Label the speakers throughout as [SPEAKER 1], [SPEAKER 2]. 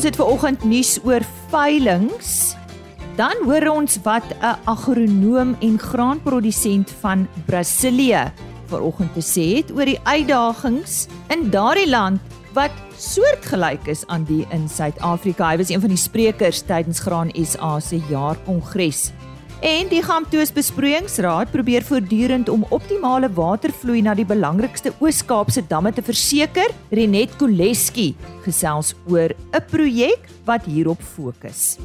[SPEAKER 1] Ons het ver oggend nuus oor veilings. Dan hoor ons wat 'n agronoom en graanprodusent van Brasilië ver oggend te sê het oor die uitdagings in daardie land wat soortgelyk is aan die in Suid-Afrika. Hy was een van die sprekers tydens Graan SA se jaarkongres. En die Gamtoos Besproeiingsraad probeer voortdurend om optimale watervloei na die belangrikste Oos-Kaapse damme te verseker. Renet Koleski gesels oor 'n projek wat hierop fokus.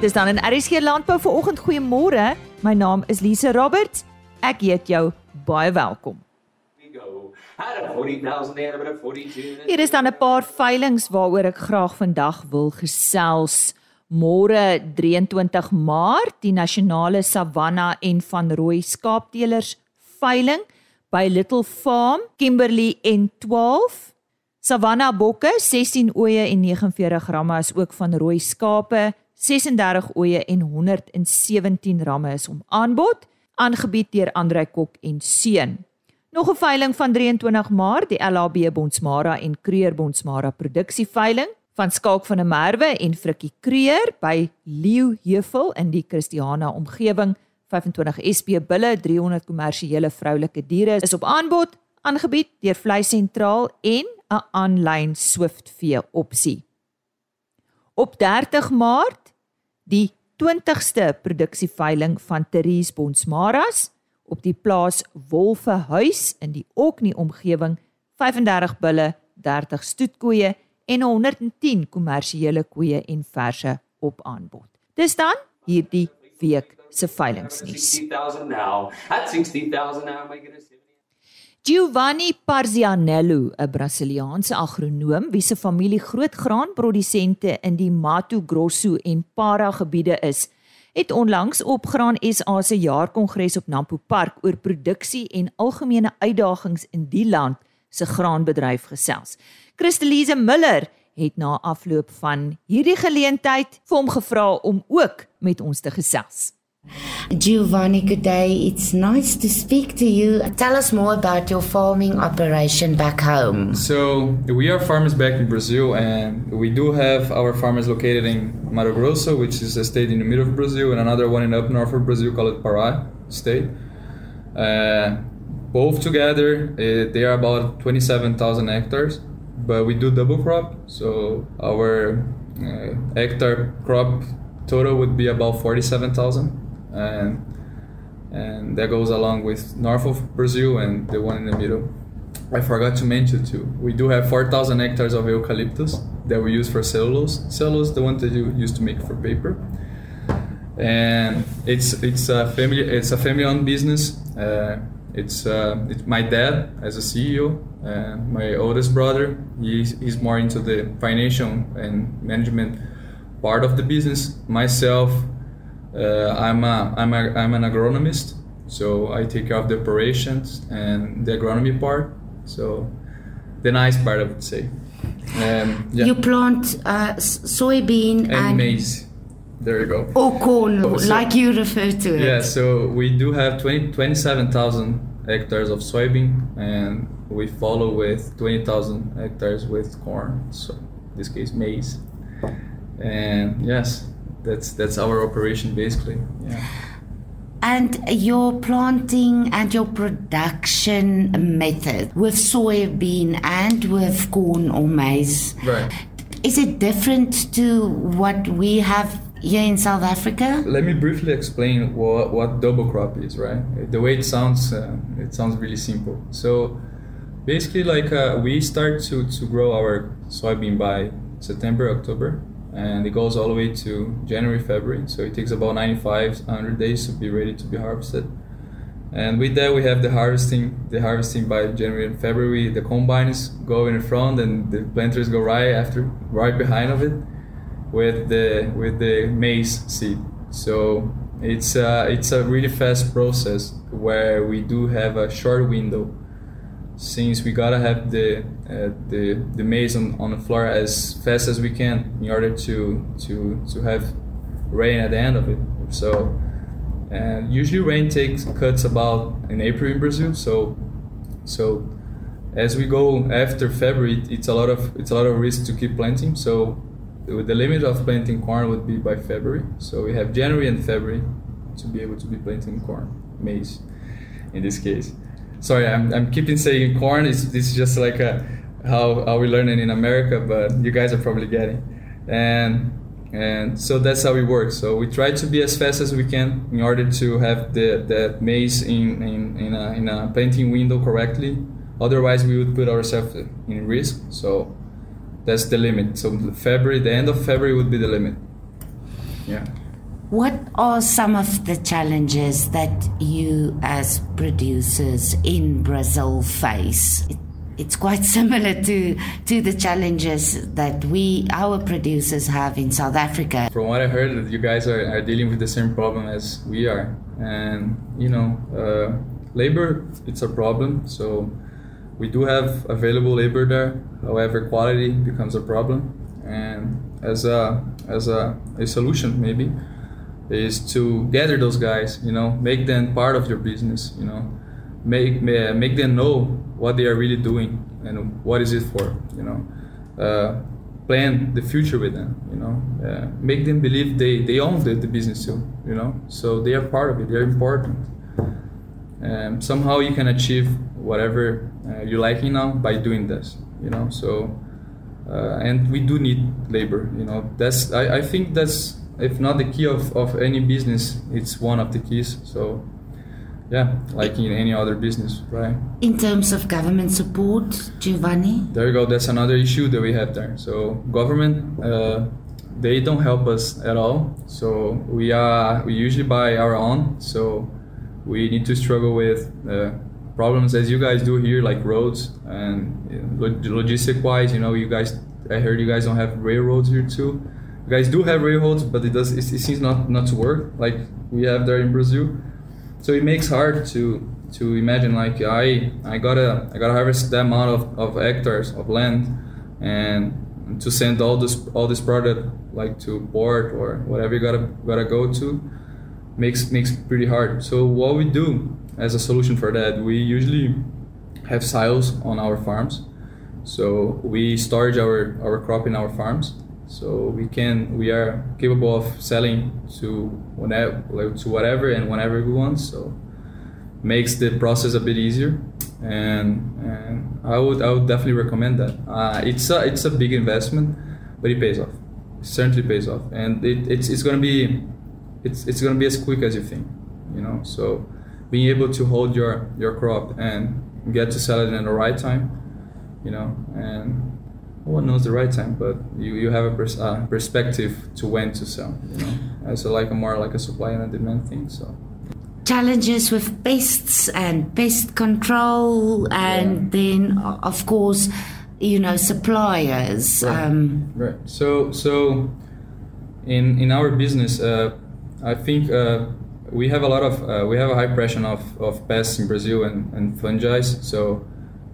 [SPEAKER 1] Dis dan in RSG Landbou vir oggend goeiemôre. My naam is Lise Roberts. Ek heet jou baie welkom. Hier is dan 'n paar veilinge waaroor ek graag vandag wil gesels. Môre 23 Maart, die nasionale Savanna en van Rooi skaapteelers veiling by Little Farm, Kimberley N12. Savanna bokke 16 oeye en 49 ramme is ook van rooi skape 36 oeye en 117 ramme is om aanbod aangebied deur Andrei Kok en Seun. Nog 'n veiling van 23 Maart, die LHB Bonsmara en Kreur Bonsmara produksieveiling van Skalk van der Merwe en Frikkie Kreur by Leeuheuvel in die Christiana omgewing. 25 SP bulle, 300 kommersiële vroulike diere is op aanbod, aangebied deur Vleis Sentraal en 'n aanlyn Swift vee opsie. Op 30 Maart die 20ste produksieveiling van Teries Bonsmaras op die plaas Wolfehuis in die Oknie omgewing 35 bulle, 30 stoetkoeie en 110 kommersiële koeie en verse op aanbod. Dis dan hierdie week se veilingsnuus. Giovanni Parzianello, 'n Brasiliaanse agronoom wie se familie groot graanprodusente in die Mato Grosso en Para gebiede is, het onlangs op Graan SA se jaarkongres op Nampo Park oor produksie en algemene uitdagings in die land se graanbedryf gesels. Christelise Miller het na afloop van hierdie geleentheid vir hom gevra om ook met ons te gesels.
[SPEAKER 2] Giovanni, good day. It's nice to speak to you. Tell us more about your farming operation back home.
[SPEAKER 3] So, we are farmers back in Brazil, and we do have our farmers located in Mato Grosso, which is a state in the middle of Brazil, and another one in up north of Brazil called Pará state. Uh, both together, uh, they are about 27,000 hectares, but we do double crop. So, our uh, hectare crop total would be about 47,000 and and that goes along with north of Brazil and the one in the middle. I forgot to mention too. We do have 4,000 hectares of eucalyptus that we use for cellulose. Cellulose, the one that you use to make for paper. And it's it's a family it's a family-owned business. Uh, it's uh, it's my dad as a CEO and my oldest brother. He's, he's more into the financial and management part of the business. Myself, uh, I'm a, I'm a, I'm an agronomist, so I take care of the operations and the agronomy part. So the nice part, I would say.
[SPEAKER 2] Um, yeah. You plant uh, soybean
[SPEAKER 3] and, and, maize. There you go.
[SPEAKER 2] Or corn, oh, so, like you refer to it.
[SPEAKER 3] Yeah, so we do have 20, 27,000 hectares of soybean, and we follow with 20,000 hectares with corn. So in this case, maize. And yes, that's that's our operation basically. Yeah.
[SPEAKER 2] And your planting and your production method with soybean and with corn or maize.
[SPEAKER 3] Right.
[SPEAKER 2] Is it different to what we have here in South Africa?
[SPEAKER 3] Let me briefly explain what, what double crop is, right? The way it sounds, uh, it sounds really simple. So basically, like uh, we start to, to grow our soybean by September, October, and it goes all the way to January, February. So it takes about 95, 100 days to be ready to be harvested. And with that, we have the harvesting. The harvesting by January and February. The combines go in front, and the planters go right after, right behind of it, with the with the maize seed. So it's a, it's a really fast process where we do have a short window since we gotta have the uh, the the maize on, on the floor as fast as we can in order to to to have rain at the end of it. So And usually rain takes cuts about in April in Brazil. So so as we go after February, it's a lot of it's a lot of risk to keep planting. So the limit of planting corn would be by February. So we have January and February to be able to be planting corn, maize, in this case. Sorry, I'm, I'm keeping saying corn. It's, this is just like a, how, how we learn it in America, but you guys are probably getting. And and so that's how we work. So we try to be as fast as we can in order to have the that maize in in, in, a, in a planting window correctly. Otherwise, we would put ourselves in risk. So that's the limit. So February, the end of February would be the limit. Yeah.
[SPEAKER 2] What are some of the challenges that you, as producers in Brazil, face? It, it's quite similar to to the challenges that we, our producers, have in South Africa.
[SPEAKER 3] From what I heard, you guys are, are dealing with the same problem as we are, and you know, uh, labor it's a problem. So we do have available labor there. However, quality becomes a problem, and as a as a, a solution maybe is to gather those guys, you know, make them part of your business, you know, make make them know what they are really doing and what is it for, you know, uh, plan the future with them, you know, uh, make them believe they they own the, the business too, you know, so they are part of it, they're important. Um, somehow you can achieve whatever uh, you liking now by doing this, you know, so. Uh, and we do need labor, you know. That's I, I think that's if not the key of, of any business, it's one of the keys. So, yeah, like in any other business, right?
[SPEAKER 2] In terms of government support, Giovanni?
[SPEAKER 3] There you go. That's another issue that we have there. So, government, uh, they don't help us at all. So, we are we usually buy our own. So, we need to struggle with uh, problems as you guys do here, like roads and log- logistic wise. You know, you guys, I heard you guys don't have railroads here too guys do have railroads, but it does it, it, seems not not to work like we have there in Brazil. So it makes hard to to imagine like I I gotta I gotta harvest that amount of, of hectares of land and to send all this all this product like to port or whatever you gotta gotta go to makes makes pretty hard. So what we do as a solution for that, we usually have silos on our farms. So we storage our, our crop in our farms so we can we are capable of selling to whenever like to whatever and whenever we want so makes the process a bit easier. And and I would I would definitely recommend that. Uh, it's a it's a big investment but it pays off. It certainly pays off. And it, it's it's gonna be it's it's gonna be as quick as you think you know? So being able to hold your your crop and get to sell it in the right time you know? And one knows the right time, but you, you have a pers- uh, perspective to when to sell. You know, as a, like a more like a supply and a demand thing. So
[SPEAKER 2] challenges with pests and pest control, and yeah. then of course, you know, suppliers.
[SPEAKER 3] Right. Um, right. So so in in our business, uh, I think. Uh, we have a lot of uh, we have a high pressure of, of pests in Brazil and, and fungi. So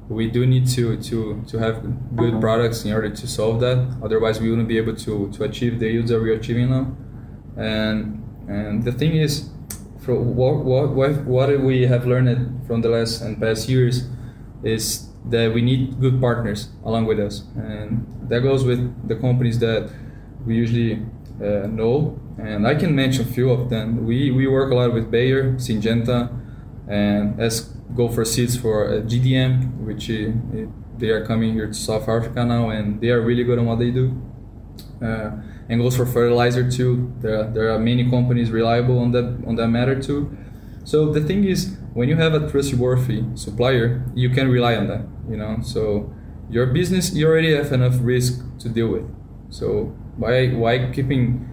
[SPEAKER 3] we do need to to to have good products in order to solve that. Otherwise, we wouldn't be able to to achieve the yields that we're achieving now. And and the thing is, for what what what we have learned from the last and past years is that we need good partners along with us, and that goes with the companies that we usually uh, know. And I can mention a few of them. We we work a lot with Bayer, Syngenta, and as go for seeds for uh, GDM, which they are coming here to South Africa now, and they are really good on what they do. Uh, and goes for fertilizer too. There there are many companies reliable on that on that matter too. So the thing is, when you have a trustworthy supplier, you can rely on that. You know, so your business you already have enough risk to deal with. So why why keeping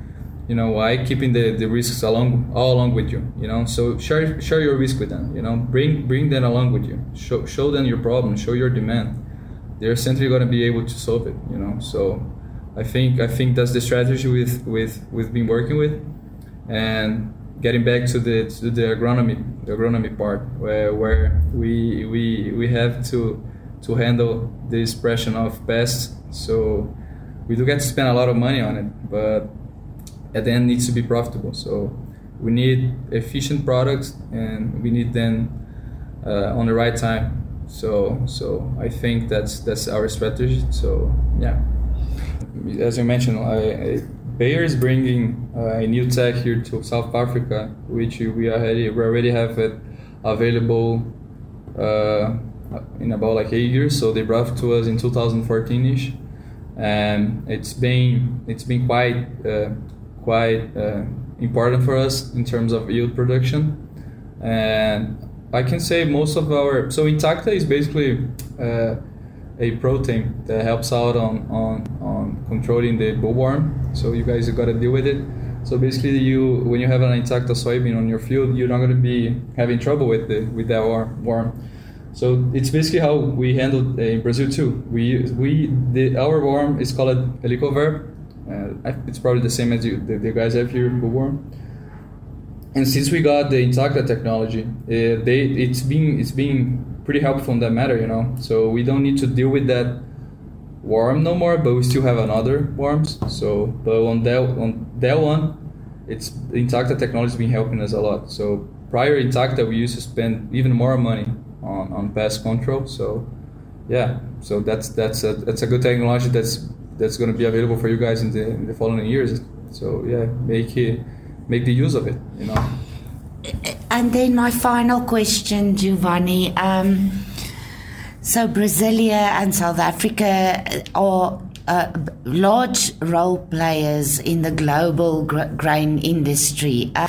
[SPEAKER 3] you know why keeping the, the risks along all along with you you know? So share share your risk with them you know? Bring bring them along with you. Show show them your problem show your demand. They're essentially going to be able to solve it you know? So i think i think that's the strategy with with we've been working with. And getting back to the to the agronomy the agronomy part where where we we we have to to handle the expression of pests. So we do get to spend a lot of money on it but at the end needs to be profitable. So we need efficient products and we need them uh, on the right time. So so I think that's that's our strategy. So yeah, as you mentioned, I, I, Bayer is bringing uh, a new tech here to South Africa, which we already we already have it available uh, in about like eight years. So they brought to us in 2014ish, and it's been it's been quite uh, quite uh, important for us in terms of yield production. And I can say most of our so Intacta is basically uh, a protein that helps out on, on, on controlling the bollworm. So you guys got to deal with it. So basically, you when you have an Intacta soybean on your field, you're not going to be having trouble with the with that worm. So it's basically how we handle in Brazil too. We we the, our worm is called Helicoverp. Uh, it's probably the same as you the, the guys have here, in bollworm and since we got the Intacta technology, uh, they it's been it's been pretty helpful in that matter, you know. So we don't need to deal with that worm no more, but we still have another worms. So, but on that on that one, it's Intacta technology has been helping us a lot. So prior Intacta, we used to spend even more money on, on pest control. So yeah, so that's that's a that's a good technology that's that's going to be available for you guys in the in the following years. So yeah, make it make the use of it, you know.
[SPEAKER 2] And then my final question, Giovanni. Um, so Brasilia and South Africa are uh, large role players in the global gr- grain industry. Uh,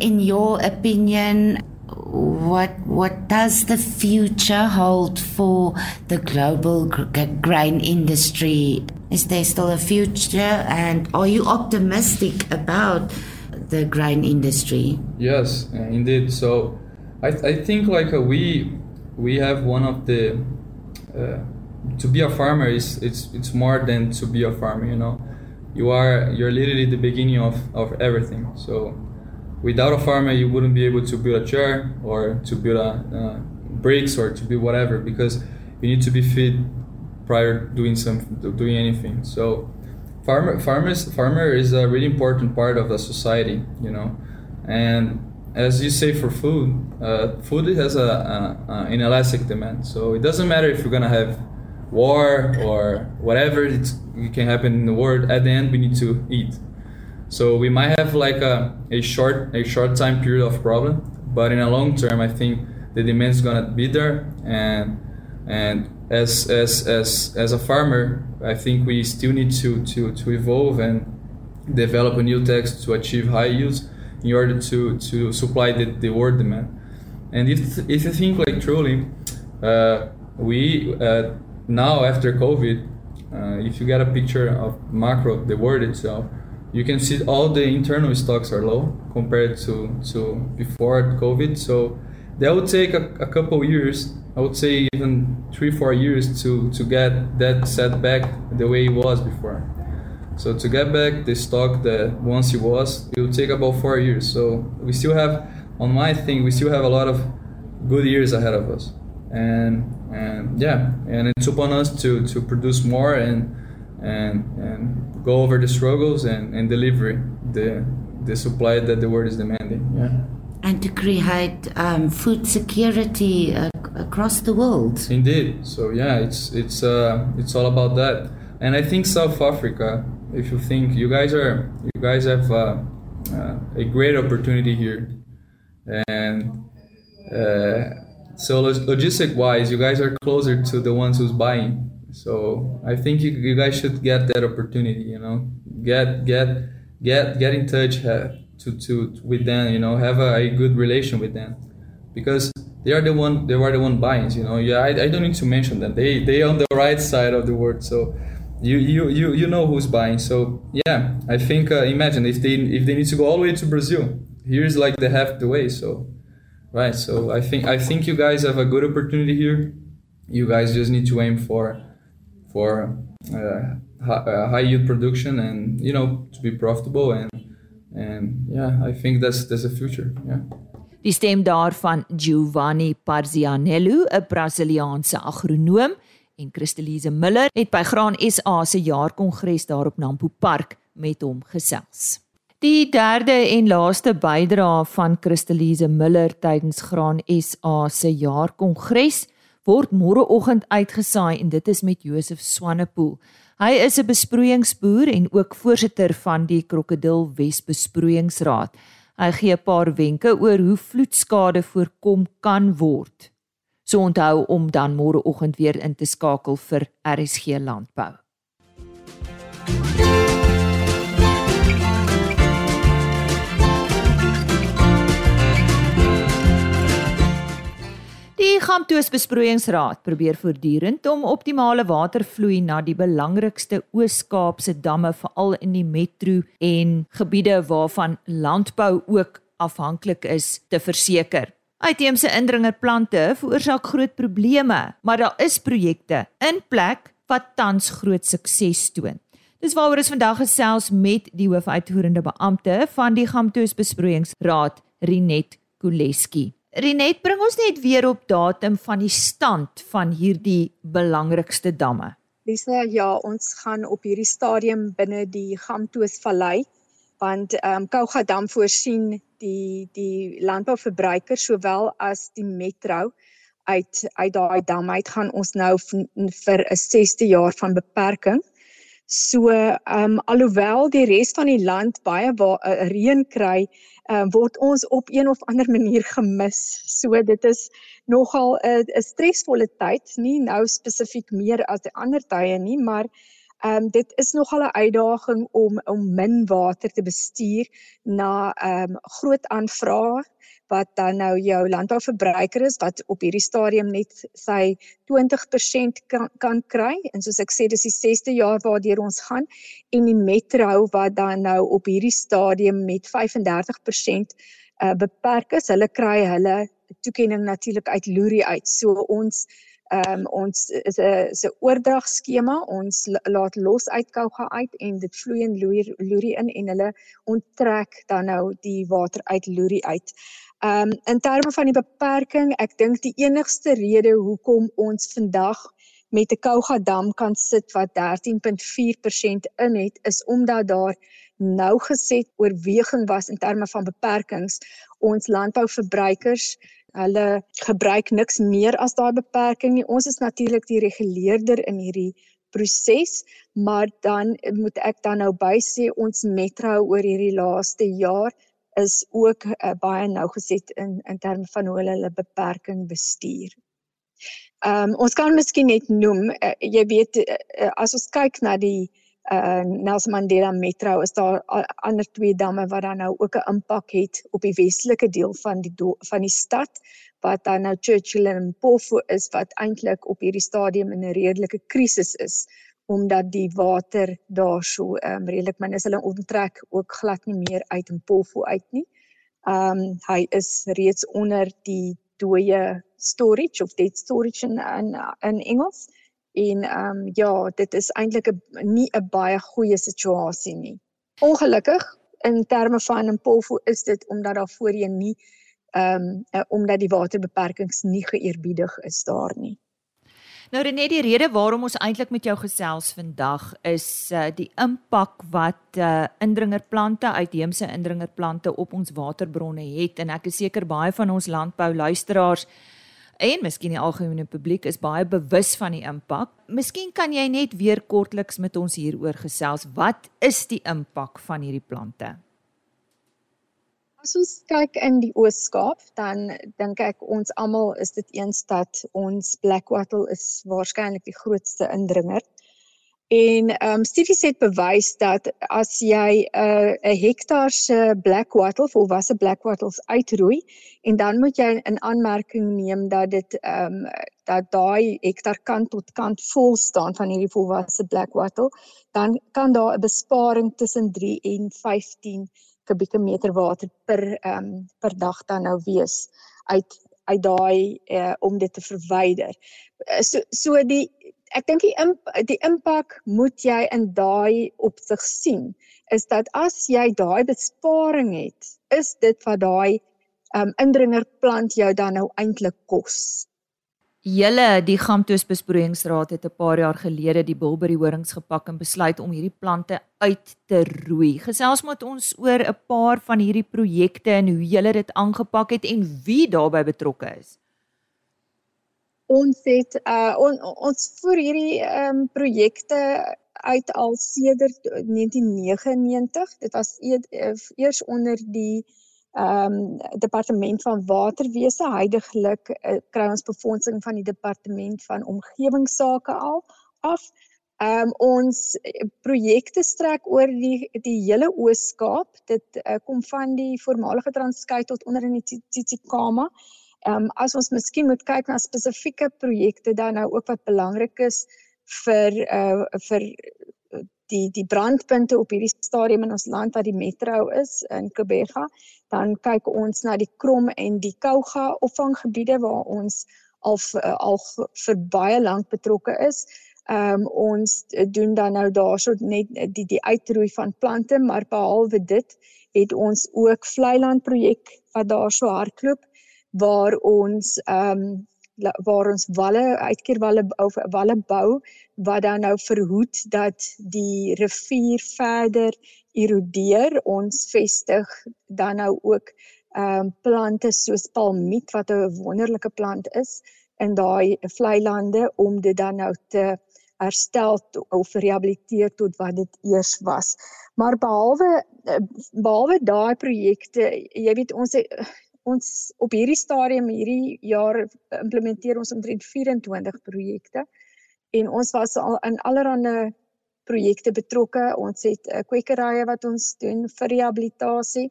[SPEAKER 2] in your opinion, what what does the future hold for the global gr- grain industry? Is there still a future, and are you optimistic about? the grain industry.
[SPEAKER 3] Yes, indeed. So I, I think like uh, we we have one of the uh, to be a farmer is it's it's more than to be a farmer. You know, you are you're literally the beginning of of everything. So without a farmer, you wouldn't be able to build a chair or to build a uh, bricks or to build whatever because you need to be fit prior doing some doing anything. So farmer farmers farmer is a really important part of the society you know? And as you say for food uh, food has a, a, a inelastic demand. So it doesn't matter if you're gonna have war or whatever it can happen in the world at the end we need to eat. So we might have like a, a short a short time period of problem but in a long term i think the demand is gonna be there and and as as as as a farmer, I think we still need to to to evolve and develop a new text to achieve high yields in order to to supply the, the world demand. And if if you think like truly, uh, we uh, now after COVID, uh, if you get a picture of macro the world itself, you can see all the internal stocks are low compared to to before COVID. So that would take a, a couple years I would say even three, four years to, to get that set back the way it was before. So to get back the stock that once it was, it will take about four years. So we still have, on my thing, we still have a lot of good years ahead of us. And and yeah, and it's upon us to, to produce more and and and go over the struggles and, and deliver the the supply that the world is demanding. Yeah
[SPEAKER 2] and to create um, food security uh, across the world.
[SPEAKER 3] Indeed. So yeah, it's it's uh, it's all about that. And I think South Africa, if you think you guys are you guys have uh, uh a great opportunity here, and uh, so logistic wise, you guys are closer to the ones who's buying. So I think you, you guys should get that opportunity. You know, get get get get in touch to, to with them you know have a, a, good relation with them because they are the one they are the one buying you know? Yeah I, I don't need to mention them. They they on the right side of the world so you you you, you know who's buying. So yeah i think uh, imagine if they if they need to go all the way to brazil here's like the half the way so right? So i think i think you guys have a good opportunity here. You guys just need to aim for for uh, high, uh, high yield production and you know to be profitable and and yeah i think that's that's a future yeah
[SPEAKER 1] die stem daarvan Giovanni Parzianello 'n Brasiliaanse agronoom en Christelise Miller het by Graan SA se jaarkongres daar op Nampo Park met hom gesels Die derde en laaste bydrae van Christelise Miller tydens Graan SA se jaarkongres word môreoggend uitgesaai en dit is met Josef Swanepoel. Hy is 'n besproeiingsboer en ook voorsitter van die Krokodil Wes Besproeiingsraad. Hy gee 'n paar wenke oor hoe vloedskade voorkom kan word. So onthou om dan môreoggend weer in te skakel vir RSG Landbou. Die Gamtoos Besproeiingsraad probeer voortdurend om optimale watervloei na die belangrikste Oos-Kaapse damme veral in die metro en gebiede waarvan landbou ook afhanklik is te verseker. Uitheemse indringerplante veroorsaak groot probleme, maar daar is projekte in plek wat tans groot sukses toon. Dis waaroor ons vandag gesels met die hoofuitvoerende beampte van die Gamtoos Besproeiingsraad, Rinet Koleski. Renet, bring ons net weer op datum van die stand van hierdie belangrikste damme.
[SPEAKER 4] Lisa, ja, ons gaan op hierdie stadium binne die Gamtoos Vallei want ehm um, Kouga dam voorsien die die landbouverbruikers sowel as die metro uit uit daai dam uit gaan ons nou vir 'n 6ste jaar van beperking. So ehm um, alhoewel die res van die land baie uh, reën kry, uh, word ons op een of ander manier gemis. So dit is nogal 'n 'n stresvolle tyd, nie nou spesifiek meer as die ander tye nie, maar ehm um, dit is nogal 'n uitdaging om om min water te bestuur na ehm um, groot aanvrae wat dan nou jou landbouverbruiker is wat op hierdie stadium net sy 20% kan, kan kry. En soos ek sê dis die 6ste jaar waardeur ons gaan en die metro wat dan nou op hierdie stadium met 35% uh, beperk is hulle kry hulle toekenning natuurlik uit Luri uit. So ons Um, ons is 'n 'n oordragskema. Ons laat los uit Kouga uit en dit vloei in Luri in en hulle onttrek dan nou die water uit Luri uit. Um in terme van die beperking, ek dink die enigste rede hoekom ons vandag met 'n Kouga dam kan sit wat 13.4% in het, is omdat daar nou geset oorweging was in terme van beperkings. Ons landbouverbruikers, hulle gebruik niks meer as daai beperking nie. Ons is natuurlik die reguleerder in hierdie proses, maar dan moet ek dan nou bysê ons metro oor hierdie laaste jaar is ook uh, baie nougeset in in terme van hoe hulle hulle beperking bestuur. Ehm um, ons kan miskien net noem uh, jy weet uh, as ons kyk na die uh Nelson Mandela Metro is daar ander twee damme wat dan nou ook 'n impak het op die westelike deel van die van die stad wat dan nou Churchill en Mpofu is wat eintlik op hierdie stadium in 'n redelike krisis is omdat die water daarso ehm um, redelik min is. Hulle onttrek ook glad nie meer uit Polvo uit nie. Ehm um, hy is reeds onder die dooie storage of dead storage in in, in Engels. En ehm um, ja, dit is eintlik 'n nie 'n baie goeie situasie nie. Ongelukkig in terme van Polvo is dit omdat daar voorheen nie ehm um, omdat die waterbeperkings nie geëerbiedig is daar nie.
[SPEAKER 1] Nou René, die rede waarom ons eintlik met jou gesels vandag is uh, die impak wat uh, indringerplante, uitheemse indringerplante op ons waterbronne het en ek is seker baie van ons landbou luisteraars en miskien die algemene publiek is baie bewus van die impak. Miskien kan jy net weer kortliks met ons hieroor gesels. Wat is die impak van hierdie plante?
[SPEAKER 4] As ons kyk in die Oos-Kaap, dan dink ek ons almal is dit eens dat ons black wattle is waarskynlik die grootste indringer. En ehm um, studies het bewys dat as jy 'n uh, 'n hektaar se black wattle volwasse black wattles uitroei en dan moet jy in aanmerking neem dat dit ehm um, dat daai hektaar kant tot kant vol staan van hierdie volwasse black wattle, dan kan daar 'n besparing tussen 3 en 15 kubieke meter water per ehm um, per dag dan nou wees uit uit daai uh, om dit te verwyder. Eh, so so die ek dink die imp, die impak moet jy in daai opsig sien is dat as jy daai besparing het, is dit wat daai um, indringerplant jou dan nou eintlik kos.
[SPEAKER 1] Julle die Gamtoos besproeiingsraad het 'n paar jaar gelede die Bulberry horings gepak en besluit om hierdie plante uit te roei. Gesels met ons oor 'n paar van hierdie projekte en hoe julle dit aangepak het en wie daarbey betrokke is.
[SPEAKER 4] Ons het uh on, ons voer hierdie ehm um, projekte uit al sedert 1999. Dit was e eers onder die ehm um, departement van waterwese heidaglik uh, kry ons befondsing van die departement van omgewingsake al af. Ehm um, ons eh, projekte strek oor die die hele Oos-Kaap. Dit uh, kom van die voormalige Transkei tot onder in die Tsitsikamma. Ehm um, as ons miskien moet kyk na spesifieke projekte dan nou ook wat belangrik is vir uh vir die die brandpunte op hierdie stadium in ons land wat die metro is in Kobega, dan kyk ons na die Krom en die Kouga opvanggebiede waar ons al al vir baie lank betrokke is. Ehm um, ons doen dan nou daarso net die die uitroei van plante, maar behalwe dit het ons ook vlei-land projek wat daarso hardloop waar ons ehm um, waar ons walle uitkeerwalle of walle bou wat dan nou verhoed dat die rivier verder erodeer ons vestig dan nou ook ehm um, plante soos palmiet wat 'n wonderlike plant is in daai vlei lande om dit dan nou te herstel of rehabiliteer tot wat dit eers was. Maar behalwe behalwe daai projekte, jy weet ons ons op hierdie stadium hierdie jaar implementeer ons omtrent 24 projekte en ons was al in allerlei projekte betrokke. Ons het uh, kwekerye wat ons doen vir rehabilitasie.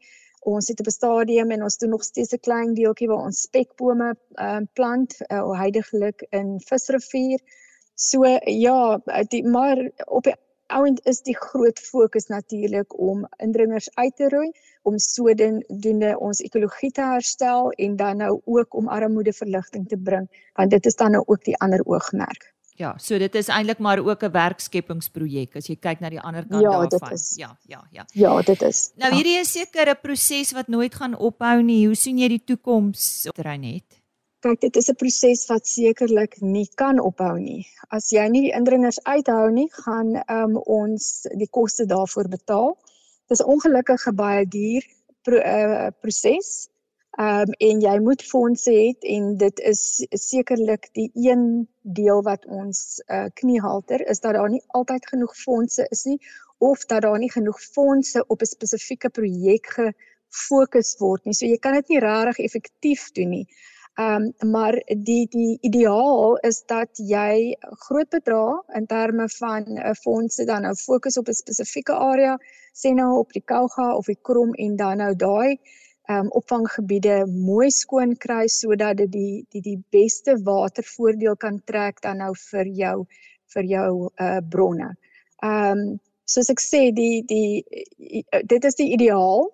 [SPEAKER 4] Ons het 'n stadium en ons doen nog steeds 'n klein deeltjie waar ons spekbome uh, plant uh, heidaglik in Visrivier. So ja, die, maar op die ouend is die groot fokus natuurlik om indringers uit te roei om sodoende ons ekologie te herstel en dan nou ook om armoedeverligting te bring want dit is dan nou ook die ander oogmerk.
[SPEAKER 1] Ja, so dit is eintlik maar ook 'n werkskepingsprojek as jy kyk na die ander kant
[SPEAKER 4] ja,
[SPEAKER 1] daarvan.
[SPEAKER 4] Dit is,
[SPEAKER 1] ja, ja, ja.
[SPEAKER 4] Ja, dit is.
[SPEAKER 1] Nou hierdie is seker 'n proses wat nooit gaan ophou nie. Hoe sien jy die toekoms het?
[SPEAKER 4] Kyk dit is 'n proses wat sekerlik nie kan ophou nie. As jy nie die indringers uithou nie, gaan um, ons die koste daarvoor betaal. Dit is ongelukkig baie duur pro, uh, proses. Ehm um, en jy moet fondse hê en dit is sekerlik die een deel wat ons uh, kniehalter is dat daar nie altyd genoeg fondse is nie of dat daar nie genoeg fondse op 'n spesifieke projek gefokus word nie. So jy kan dit nie regtig effektief doen nie. Ehm um, maar die die ideaal is dat jy groot bedrae in terme van 'n uh, fondse dan nou fokus op 'n spesifieke area, sê nou op die Kouga of die Krom en dan nou daai ehm um, opvanggebiede mooi skoon kry sodat dit die die die beste watervoordeel kan trek dan nou vir jou vir jou uh bronne. Ehm um, soos ek sê die die dit is die ideaal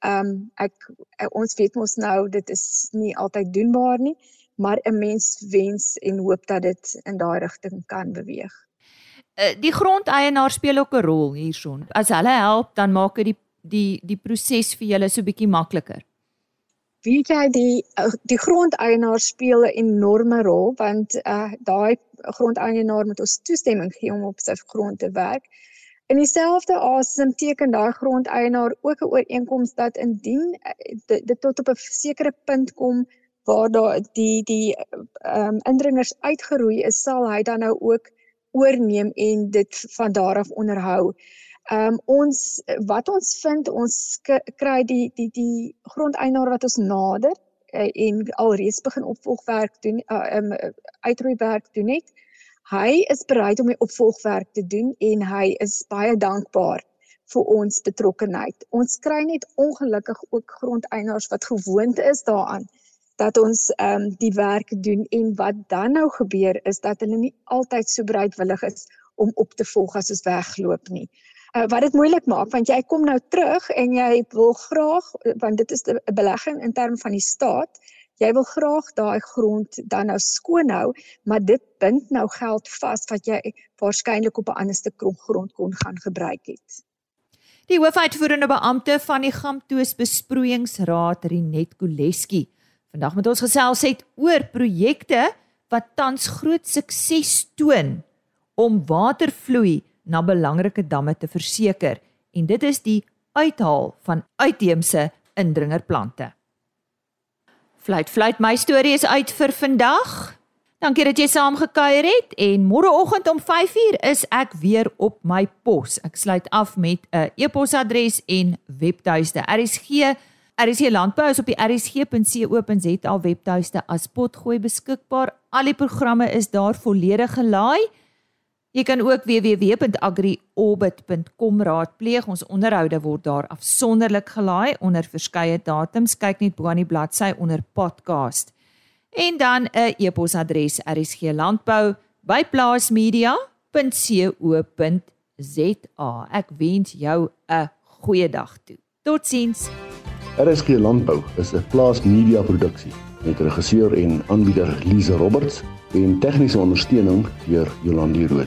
[SPEAKER 4] ehm um, ek, ek ons weet mos nou dit is nie altyd doenbaar nie, maar 'n mens wens en hoop dat dit in daai rigting kan beweeg.
[SPEAKER 1] Uh, die grondeienaar speel ook 'n rol hierson. As hulle help, dan maak dit die die die proses vir julle so bietjie makliker.
[SPEAKER 4] Weet jy die uh, die grondeienaar speel 'n enorme rol want uh, daai grondeienaar moet ons toestemming gee om op sy grond te werk. In dieselfde asem teken daai grondeienaar ook 'n ooreenkoms dat indien eh, dit, dit tot op 'n sekere punt kom waar daar die die ehm um, indringers uitgeroei is, sal hy dan nou ook oorneem en dit van daar af onderhou. Ehm um, ons wat ons vind ons kry die die die grondeienaar wat ons nader uh, en alreeds begin opvolgwerk doen ehm uh, um, uitroeiwerk doen het. Hy is bereid om die opvolgwerk te doen en hy is baie dankbaar vir ons betrokkenheid. Ons kry net ongelukkig ook grondeienaars wat gewoond is daaraan dat ons ehm um, die werk doen en wat dan nou gebeur is dat hulle nie altyd so bereidwillig is om op te volg as ons wegloop nie. Uh, wat dit moeilik maak want jy kom nou terug en jy wil graag want dit is 'n belegging in terme van die staat jy wil graag daai grond dan nou skoon hou, maar dit bind nou geld vas wat jy waarskynlik op 'n ander stuk grond kon gaan gebruik het.
[SPEAKER 1] Die hoofuitvoerende beampte van die Gamtoos Besproeiingsraad, Rinet Koleski, vandag met ons gesels het oor projekte wat tans groot sukses toon om watervloei na belangrike damme te verseker en dit is die uithaal van uitheemse indringerplante. Fluit fluit my storie is uit vir vandag. Dankie dat jy saam gekuier het en môreoggend om 5uur is ek weer op my pos. Ek sluit af met 'n e-posadres en webtuiste. RSG RSG Landbou is op die rsg.co.za webtuiste as potgooi beskikbaar. Al die programme is daar volledig gelaai. Jy kan ook www.agriorbit.com raadpleeg. Ons onderhoude word daar afsonderlik gelaai onder verskeie datums. Kyk net bo aan die bladsy onder podcast en dan 'n e-posadres rsglandbou@plaasmedia.co.za. Ek wens jou 'n goeie dag toe. Totsiens.
[SPEAKER 5] RSG Landbou is 'n Plaas Media produksie met regisseur en aanbieder Lize Roberts en tegniese ondersteuning deur Jolande Rooi.